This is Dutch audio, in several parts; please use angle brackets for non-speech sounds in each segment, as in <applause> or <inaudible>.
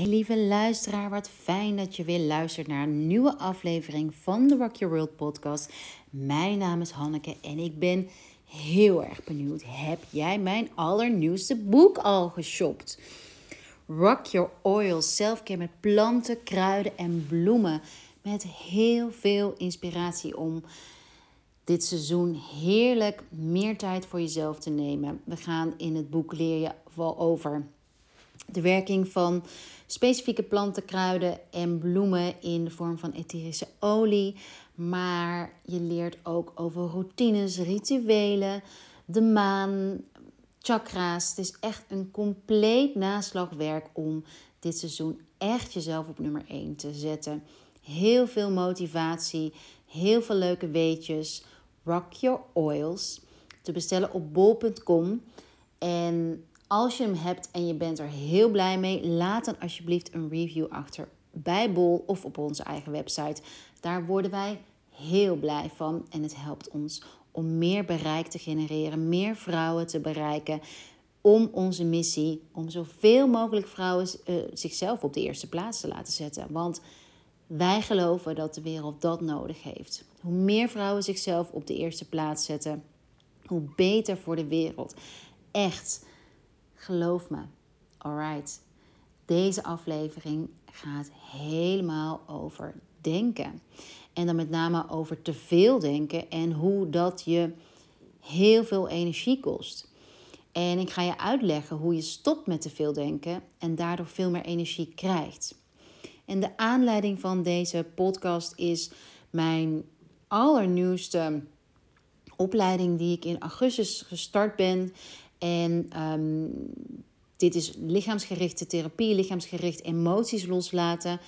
Hey lieve luisteraar, wat fijn dat je weer luistert naar een nieuwe aflevering van de Rock Your World podcast. Mijn naam is Hanneke en ik ben heel erg benieuwd. Heb jij mijn allernieuwste boek al geshopt? Rock Your Oil, selfcare met planten, kruiden en bloemen. Met heel veel inspiratie om dit seizoen heerlijk meer tijd voor jezelf te nemen. We gaan in het boek leer je wel over de werking van specifieke planten, kruiden en bloemen in de vorm van etherische olie. Maar je leert ook over routines, rituelen, de maan, chakra's. Het is echt een compleet naslagwerk om dit seizoen echt jezelf op nummer 1 te zetten. Heel veel motivatie, heel veel leuke weetjes. Rock Your Oils. Te bestellen op bol.com. En als je hem hebt en je bent er heel blij mee, laat dan alsjeblieft een review achter bij Bol of op onze eigen website. Daar worden wij heel blij van en het helpt ons om meer bereik te genereren, meer vrouwen te bereiken. Om onze missie, om zoveel mogelijk vrouwen uh, zichzelf op de eerste plaats te laten zetten. Want wij geloven dat de wereld dat nodig heeft. Hoe meer vrouwen zichzelf op de eerste plaats zetten, hoe beter voor de wereld. Echt. Geloof me. Alright. Deze aflevering gaat helemaal over denken. En dan met name over te veel denken en hoe dat je heel veel energie kost. En ik ga je uitleggen hoe je stopt met te veel denken en daardoor veel meer energie krijgt. En de aanleiding van deze podcast is mijn allernieuwste opleiding die ik in augustus gestart ben. En ehm, dit is lichaamsgerichte therapie, lichaamsgericht emoties loslaten.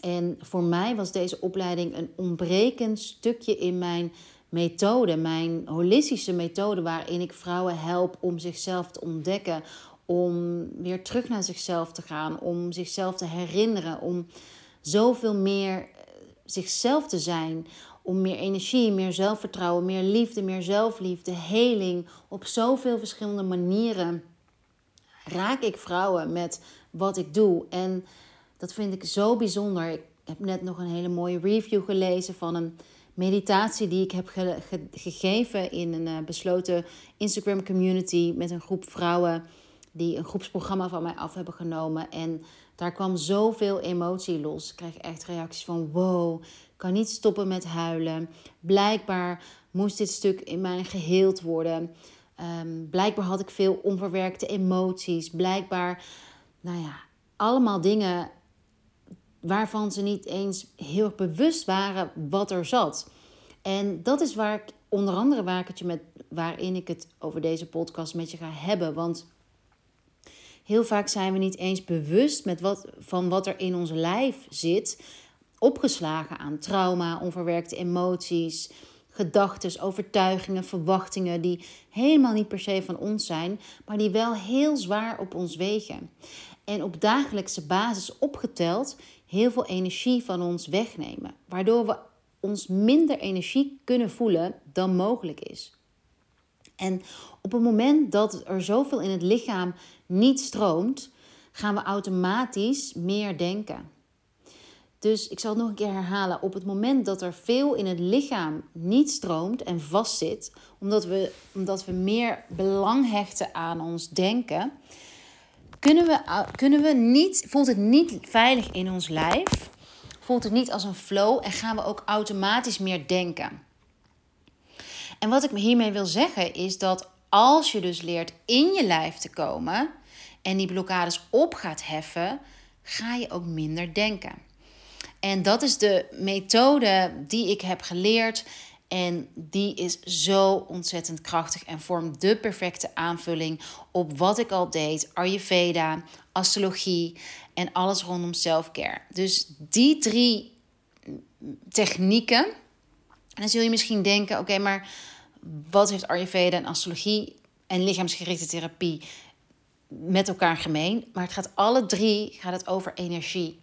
En voor mij was deze opleiding een ontbrekend stukje in mijn methode, mijn holistische methode, waarin ik vrouwen help om zichzelf te ontdekken, om weer terug naar zichzelf te gaan, om zichzelf te herinneren, om zoveel meer eh, zichzelf te zijn, om meer energie, meer zelfvertrouwen, meer liefde, meer zelfliefde, heling. Op zoveel verschillende manieren raak ik vrouwen met wat ik doe. En dat vind ik zo bijzonder. Ik heb net nog een hele mooie review gelezen van een meditatie die ik heb gegeven in een uh, besloten Instagram community met een groep vrouwen die een groepsprogramma van mij af hebben genomen. En daar kwam zoveel emotie los. Ik kreeg echt reacties van wow, kan niet stoppen met huilen. Blijkbaar moest dit stuk in mij geheeld worden. Um, blijkbaar had ik veel onverwerkte emoties. Blijkbaar, nou ja, allemaal dingen waarvan ze niet eens heel bewust waren wat er zat. En dat is waar ik onder andere waar ik het je met, waarin ik het over deze podcast met je ga hebben. Want heel vaak zijn we niet eens bewust met wat, van wat er in ons lijf zit opgeslagen aan trauma, onverwerkte emoties, gedachten, overtuigingen, verwachtingen die helemaal niet per se van ons zijn, maar die wel heel zwaar op ons wegen. En op dagelijkse basis opgeteld heel veel energie van ons wegnemen, waardoor we ons minder energie kunnen voelen dan mogelijk is. En op het moment dat er zoveel in het lichaam niet stroomt, gaan we automatisch meer denken. Dus ik zal het nog een keer herhalen. Op het moment dat er veel in het lichaam niet stroomt en vastzit, omdat we, omdat we meer belang hechten aan ons denken, kunnen we, kunnen we niet, voelt het niet veilig in ons lijf, voelt het niet als een flow en gaan we ook automatisch meer denken. En wat ik me hiermee wil zeggen is dat als je dus leert in je lijf te komen en die blokkades op gaat heffen, ga je ook minder denken. En dat is de methode die ik heb geleerd. En die is zo ontzettend krachtig en vormt de perfecte aanvulling op wat ik al deed: Ayurveda, astrologie en alles rondom self-care. Dus die drie technieken. En dan zul je misschien denken: oké, maar wat heeft Ayurveda en astrologie en lichaamsgerichte therapie met elkaar gemeen? Maar het gaat alle drie gaat het over energie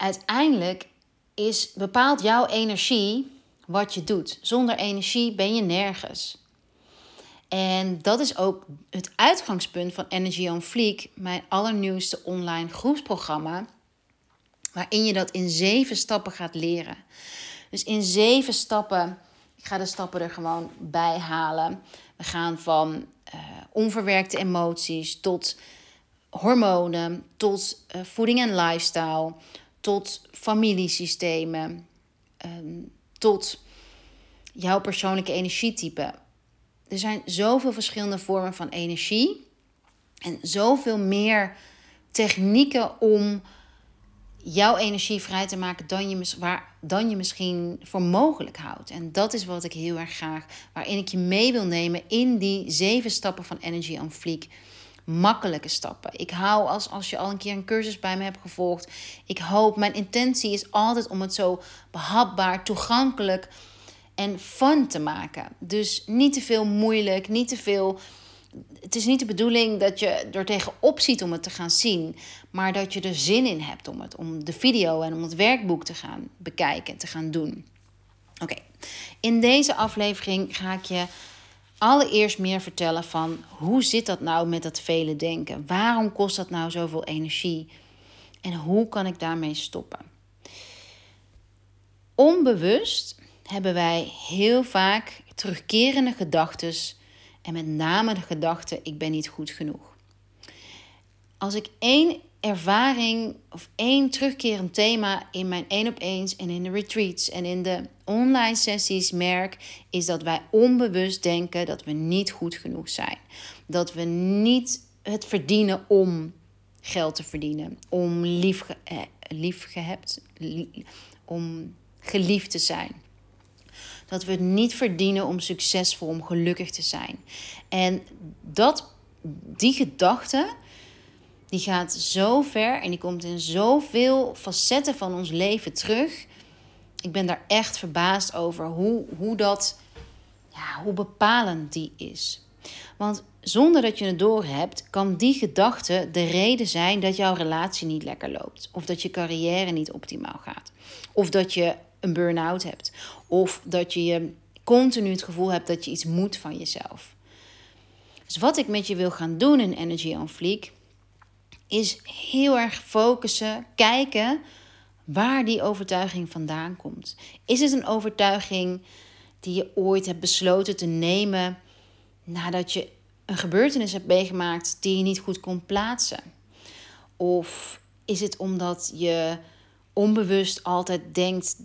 uiteindelijk is, bepaalt jouw energie wat je doet. Zonder energie ben je nergens. En dat is ook het uitgangspunt van Energy on Fleek, mijn allernieuwste online groepsprogramma, waarin je dat in zeven stappen gaat leren. Dus in zeven stappen, ik ga de stappen er gewoon bij halen. We gaan van uh, onverwerkte emoties tot hormonen, tot uh, voeding en lifestyle, tot familiesystemen, um, tot jouw persoonlijke energietype. Er zijn zoveel verschillende vormen van energie en zoveel meer technieken om jouw energie vrij te maken dan je, waar, dan je misschien voor mogelijk houdt. En dat is wat ik heel erg graag, waarin ik je mee wil nemen in die zeven stappen van Energy on. Makkelijke stappen. Ik hou als, als je al een keer een cursus bij me hebt gevolgd. Ik hoop, mijn intentie is altijd om het zo behapbaar, toegankelijk en fun te maken. Dus niet te veel moeilijk, niet te veel. Het is niet de bedoeling dat je er tegenop ziet om het te gaan zien, maar dat je er zin in hebt om het, om de video en om het werkboek te gaan bekijken, te gaan doen. Oké, in deze aflevering ga ik je allereerst meer vertellen van hoe zit dat nou met dat vele denken? Waarom kost dat nou zoveel energie? En hoe kan ik daarmee stoppen? Onbewust hebben wij heel vaak terugkerende gedachten en met name de gedachte ik ben niet goed genoeg. Als ik één ervaring of één terugkerend thema in mijn één op eens en in de retreats en in de online sessies merk, is dat wij onbewust denken dat we niet goed genoeg zijn. Dat we niet het verdienen om geld te verdienen, om lief, eh, om geliefd te zijn dat we het niet verdienen om succesvol, om gelukkig te zijn. En dat, die gedachte, die gaat zo ver en die komt in zoveel facetten van ons leven terug. Ik ben daar echt verbaasd over hoe, hoe dat, ja, hoe bepalend die is. Want zonder dat je het doorhebt, kan die gedachte de reden zijn dat jouw relatie niet lekker loopt. Of dat je carrière niet optimaal gaat. Of dat je een burn-out hebt. Of dat je je continu het gevoel hebt dat je iets moet van jezelf. Dus wat ik met je wil gaan doen in Energy on Fleek, is heel erg focussen, kijken waar die overtuiging vandaan komt. Is het een overtuiging die je ooit hebt besloten te nemen nadat je een gebeurtenis hebt meegemaakt die je niet goed kon plaatsen? Of is het omdat je onbewust altijd denkt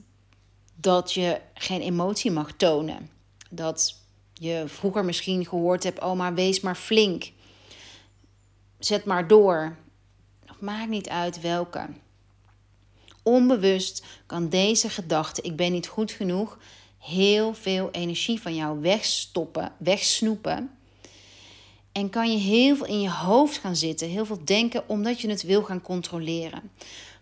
dat je geen emotie mag tonen. Dat je vroeger misschien gehoord hebt: oh, maar wees maar flink. Zet maar door. Maakt niet uit welke. Onbewust kan deze gedachte: ik ben niet goed genoeg, heel veel energie van jou wegstoppen, wegsnoepen. En kan je heel veel in je hoofd gaan zitten, heel veel denken, omdat je het wil gaan controleren.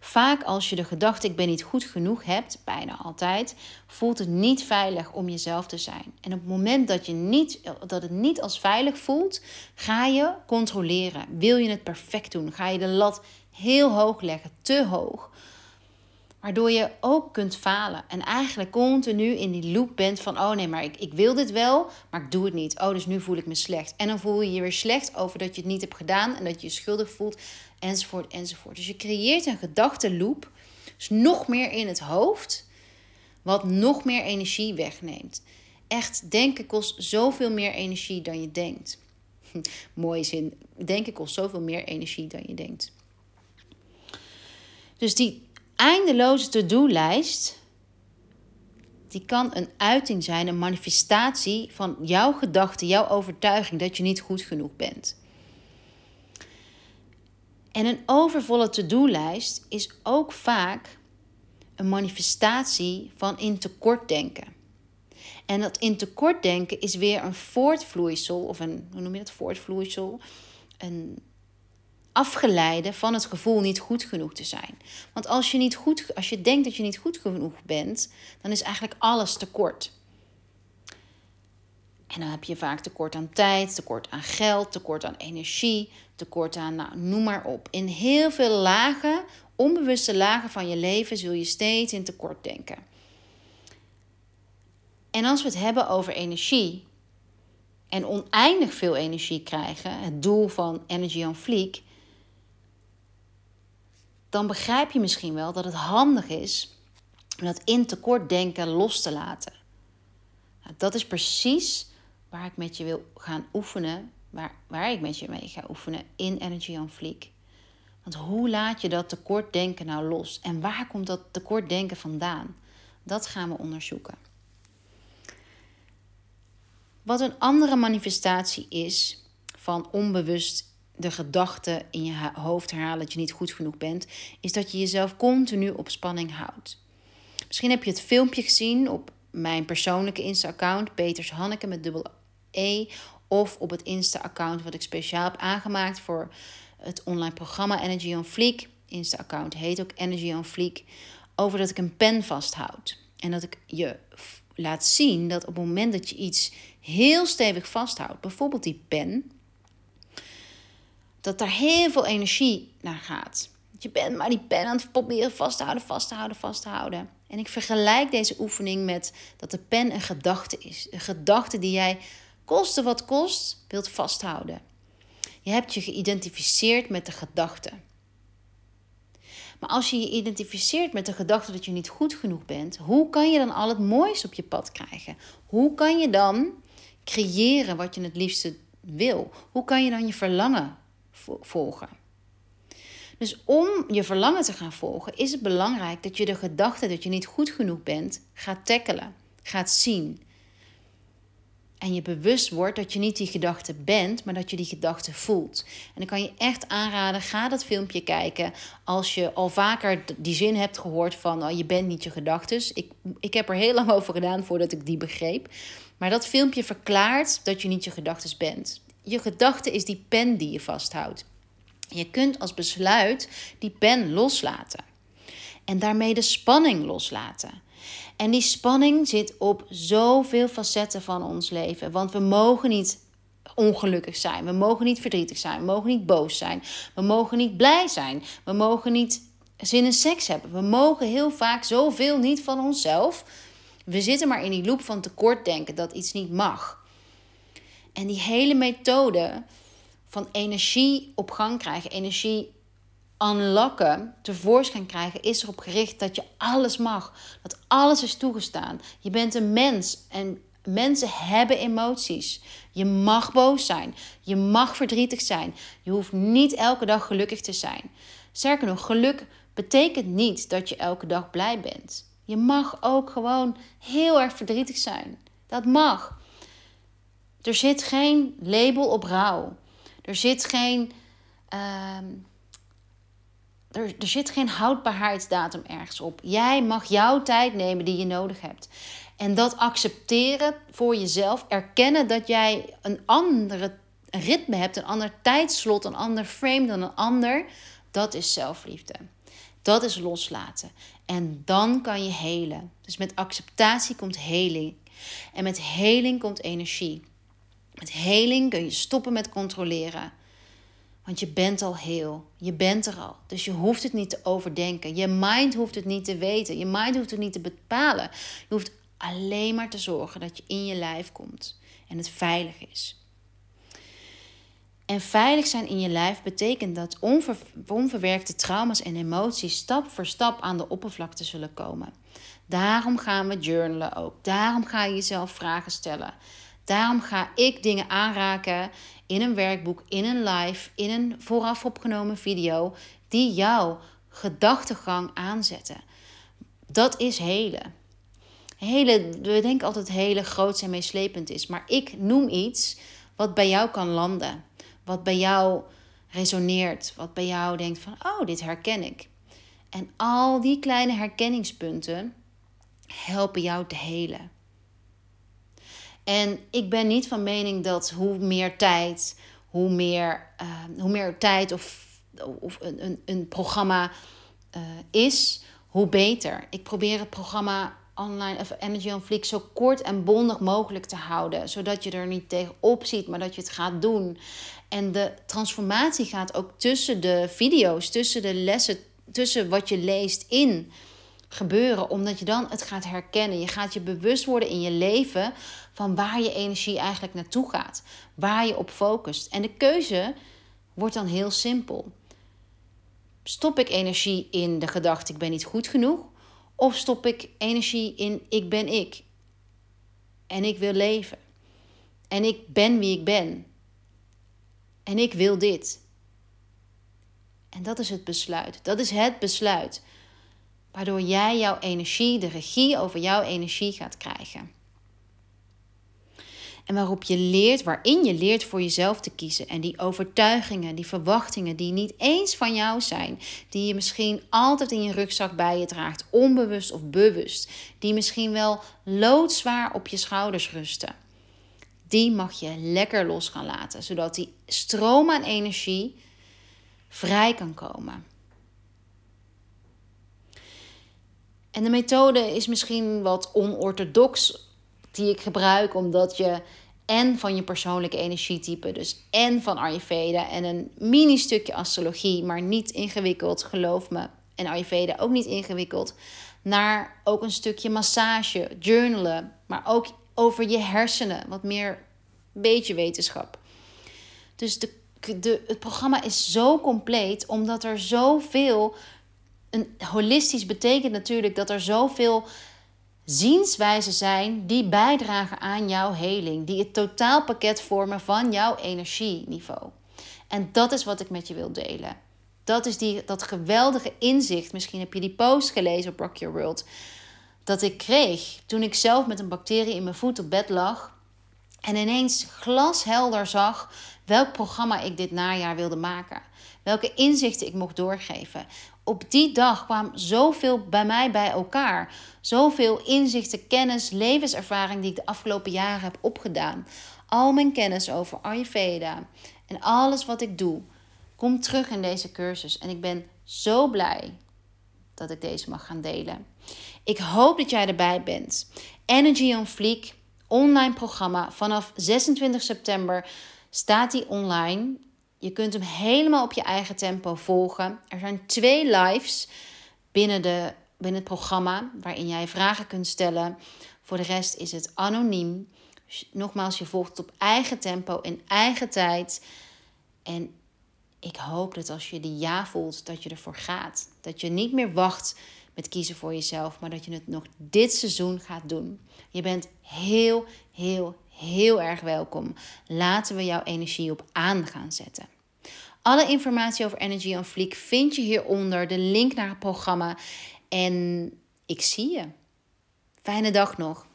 Vaak als je de gedachte ik ben niet goed genoeg hebt, bijna altijd, voelt het niet veilig om jezelf te zijn. En op het moment dat, je niet, dat het niet als veilig voelt, ga je controleren. Wil je het perfect doen? Ga je de lat heel hoog leggen, te hoog. Waardoor je ook kunt falen. En eigenlijk continu in die loop bent van: oh nee, maar ik, ik wil dit wel, maar ik doe het niet. Oh, dus nu voel ik me slecht. En dan voel je je weer slecht over dat je het niet hebt gedaan en dat je je schuldig voelt, enzovoort, enzovoort. Dus je creëert een gedachtenloop, dus nog meer in het hoofd, wat nog meer energie wegneemt. Echt, denken kost zoveel meer energie dan je denkt. <laughs> Mooie zin. Denken kost zoveel meer energie dan je denkt. Dus die eindeloze to-do-lijst, die kan een uiting zijn, een manifestatie van jouw gedachte, jouw overtuiging dat je niet goed genoeg bent. En een overvolle to-do-lijst is ook vaak een manifestatie van in tekort denken. En dat in tekort denken is weer een voortvloeisel, of een, hoe noem je dat, voortvloeisel? Een afgeleide van het gevoel niet goed genoeg te zijn. Want als je, niet goed, als je denkt dat je niet goed genoeg bent, dan is eigenlijk alles tekort. En dan heb je vaak tekort aan tijd, tekort aan geld, tekort aan energie, tekort aan, nou, noem maar op. In heel veel lagen, onbewuste lagen van je leven zul je steeds in tekort denken. En als we het hebben over energie, en oneindig veel energie krijgen, het doel van Energy on Fleek, dan begrijp je misschien wel dat het handig is om dat in tekort denken los te laten. Nou, dat is precies waar ik met je wil gaan oefenen, waar, waar ik met je mee ga oefenen in Energy on Fleek. Want hoe laat je dat tekortdenken nou los? En waar komt dat tekortdenken vandaan? Dat gaan we onderzoeken. Wat een andere manifestatie is van onbewust de gedachte in je hoofd herhalen dat je niet goed genoeg bent, is dat je jezelf continu op spanning houdt. Misschien heb je het filmpje gezien op mijn persoonlijke Insta-account, Peters Hanneke met dubbel E, of op het Insta-account wat ik speciaal heb aangemaakt voor het online programma Energy on Fleek. Insta-account heet ook Energy on Fleek. Over dat ik een pen vasthoud. En dat ik je laat zien dat op het moment dat je iets heel stevig vasthoudt, bijvoorbeeld die pen, dat daar heel veel energie naar gaat. Je bent maar die pen aan het proberen vast te houden, vast te houden, vast te houden. En ik vergelijk deze oefening met dat de pen een gedachte is. Een gedachte die jij, koste wat kost, wilt vasthouden. Je hebt je geïdentificeerd met de gedachte. Maar als je je identificeert met de gedachte dat je niet goed genoeg bent, hoe kan je dan al het moois op je pad krijgen? Hoe kan je dan creëren wat je het liefste wil? Hoe kan je dan je verlangen volgen? Dus om je verlangen te gaan volgen, is het belangrijk dat je de gedachte dat je niet goed genoeg bent gaat tackelen, gaat zien. En je bewust wordt dat je niet die gedachte bent, maar dat je die gedachte voelt. En dan kan je echt aanraden, ga dat filmpje kijken. Als je al vaker die zin hebt gehoord van oh, je bent niet je gedachten. Ik, ik heb er heel lang <laughs> over gedaan voordat ik die begreep. Maar dat filmpje verklaart dat je niet je gedachten bent. Je gedachte is die pen die je vasthoudt. Je kunt als besluit die pen loslaten. En daarmee de spanning loslaten. En die spanning zit op zoveel facetten van ons leven. Want we mogen niet ongelukkig zijn. We mogen niet verdrietig zijn. We mogen niet boos zijn. We mogen niet blij zijn. We mogen niet zin in seks hebben. We mogen heel vaak zoveel niet van onszelf. We zitten maar in die loop van tekortdenken dat iets niet mag. En die hele methode van energie op gang krijgen, energie unlocken, tevoorschijn krijgen, is erop gericht dat je alles mag. Dat alles is toegestaan. Je bent een mens en mensen hebben emoties. Je mag boos zijn. Je mag verdrietig zijn. Je hoeft niet elke dag gelukkig te zijn. Sterker nog, geluk betekent niet dat je elke dag blij bent. Je mag ook gewoon heel erg verdrietig zijn. Dat mag. Er zit geen label op rouw. Er zit geen. Ehm, er, er zit geen houdbaarheidsdatum ergens op. Jij mag jouw tijd nemen die je nodig hebt. En dat accepteren voor jezelf, erkennen dat jij een andere ritme hebt, een ander tijdslot, een ander frame dan een ander, dat is zelfliefde. Dat is loslaten. En dan kan je helen. Dus met acceptatie komt heling. En met heling komt energie. Met heling kun je stoppen met controleren. Want je bent al heel. Je bent er al. Dus je hoeft het niet te overdenken. Je mind hoeft het niet te weten. Je mind hoeft het niet te bepalen. Je hoeft alleen maar te zorgen dat je in je lijf komt en het veilig is. En veilig zijn in je lijf betekent dat onver, onverwerkte trauma's en emoties stap voor stap aan de oppervlakte zullen komen. Daarom gaan we journalen ook. Daarom ga je jezelf vragen stellen. Daarom ga ik dingen aanraken in een werkboek, in een live, in een vooraf opgenomen video, die jouw gedachtegang aanzetten. Dat is helen. Hele, we denken altijd hele groot en meeslepend is, maar ik noem iets wat bij jou kan landen, wat bij jou resoneert, wat bij jou denkt van, oh, dit herken ik. En al die kleine herkenningspunten helpen jou te helen. En ik ben niet van mening dat hoe meer tijd, hoe meer, uh, hoe meer tijd of, of een, een, een programma uh, is, hoe beter. Ik probeer het programma online of Energy on Fleek zo kort en bondig mogelijk te houden. Zodat je er niet tegenop ziet, maar dat je het gaat doen. En de transformatie gaat ook tussen de video's, tussen de lessen, tussen wat je leest in gebeuren. Omdat je dan het gaat herkennen. Je gaat je bewust worden in je leven van waar je energie eigenlijk naartoe gaat, waar je op focust. En de keuze wordt dan heel simpel. Stop ik energie in de gedachte ik ben niet goed genoeg? Of stop ik energie in ik ben ik? En ik wil leven. En ik ben wie ik ben. En ik wil dit. En dat is het besluit. Dat is het besluit. Waardoor jij jouw energie, de regie over jouw energie gaat krijgen. En waarop je leert, waarin je leert voor jezelf te kiezen. En die overtuigingen, die verwachtingen die niet eens van jou zijn. Die je misschien altijd in je rugzak bij je draagt, onbewust of bewust. Die misschien wel loodzwaar op je schouders rusten. Die mag je lekker los gaan laten, zodat die stroom aan energie vrij kan komen. En de methode is misschien wat onorthodox die ik gebruik omdat je en van je persoonlijke energietype, dus en van Ayurveda en een mini stukje astrologie, maar niet ingewikkeld, geloof me. En Ayurveda ook niet ingewikkeld. Naar ook een stukje massage, journalen, maar ook over je hersenen, wat meer beetje wetenschap. Dus de, de, het programma is zo compleet omdat er zoveel. Een, holistisch betekent natuurlijk dat er zoveel zienswijzen zijn die bijdragen aan jouw heling, die het totaalpakket vormen van jouw energieniveau. En dat is wat ik met je wil delen. Dat is die, dat geweldige inzicht. Misschien heb je die post gelezen op Rock Your World. Dat ik kreeg toen ik zelf met een bacterie in mijn voet op bed lag. En ineens glashelder zag welk programma ik dit najaar wilde maken. Welke inzichten ik mocht doorgeven op die dag kwam zoveel bij mij bij elkaar. Zoveel inzichten, kennis, levenservaring die ik de afgelopen jaren heb opgedaan. Al mijn kennis over Ayurveda en alles wat ik doe, komt terug in deze cursus. En ik ben zo blij dat ik deze mag gaan delen. Ik hoop dat jij erbij bent. Energy on Fleek, online programma. Vanaf 26 september staat die online. Je kunt hem helemaal op je eigen tempo volgen. Er zijn twee lives binnen, de, binnen het programma waarin jij vragen kunt stellen. Voor de rest is het anoniem. Nogmaals, je volgt het op eigen tempo in eigen tijd. En ik hoop dat als je die ja voelt, dat je ervoor gaat. Dat je niet meer wacht met kiezen voor jezelf, maar dat je het nog dit seizoen gaat doen. Je bent heel, heel, heel erg welkom. Laten we jouw energie op aan gaan zetten. Alle informatie over Energy on Fleek vind je hieronder. De link naar het programma. En ik zie je. Fijne dag nog.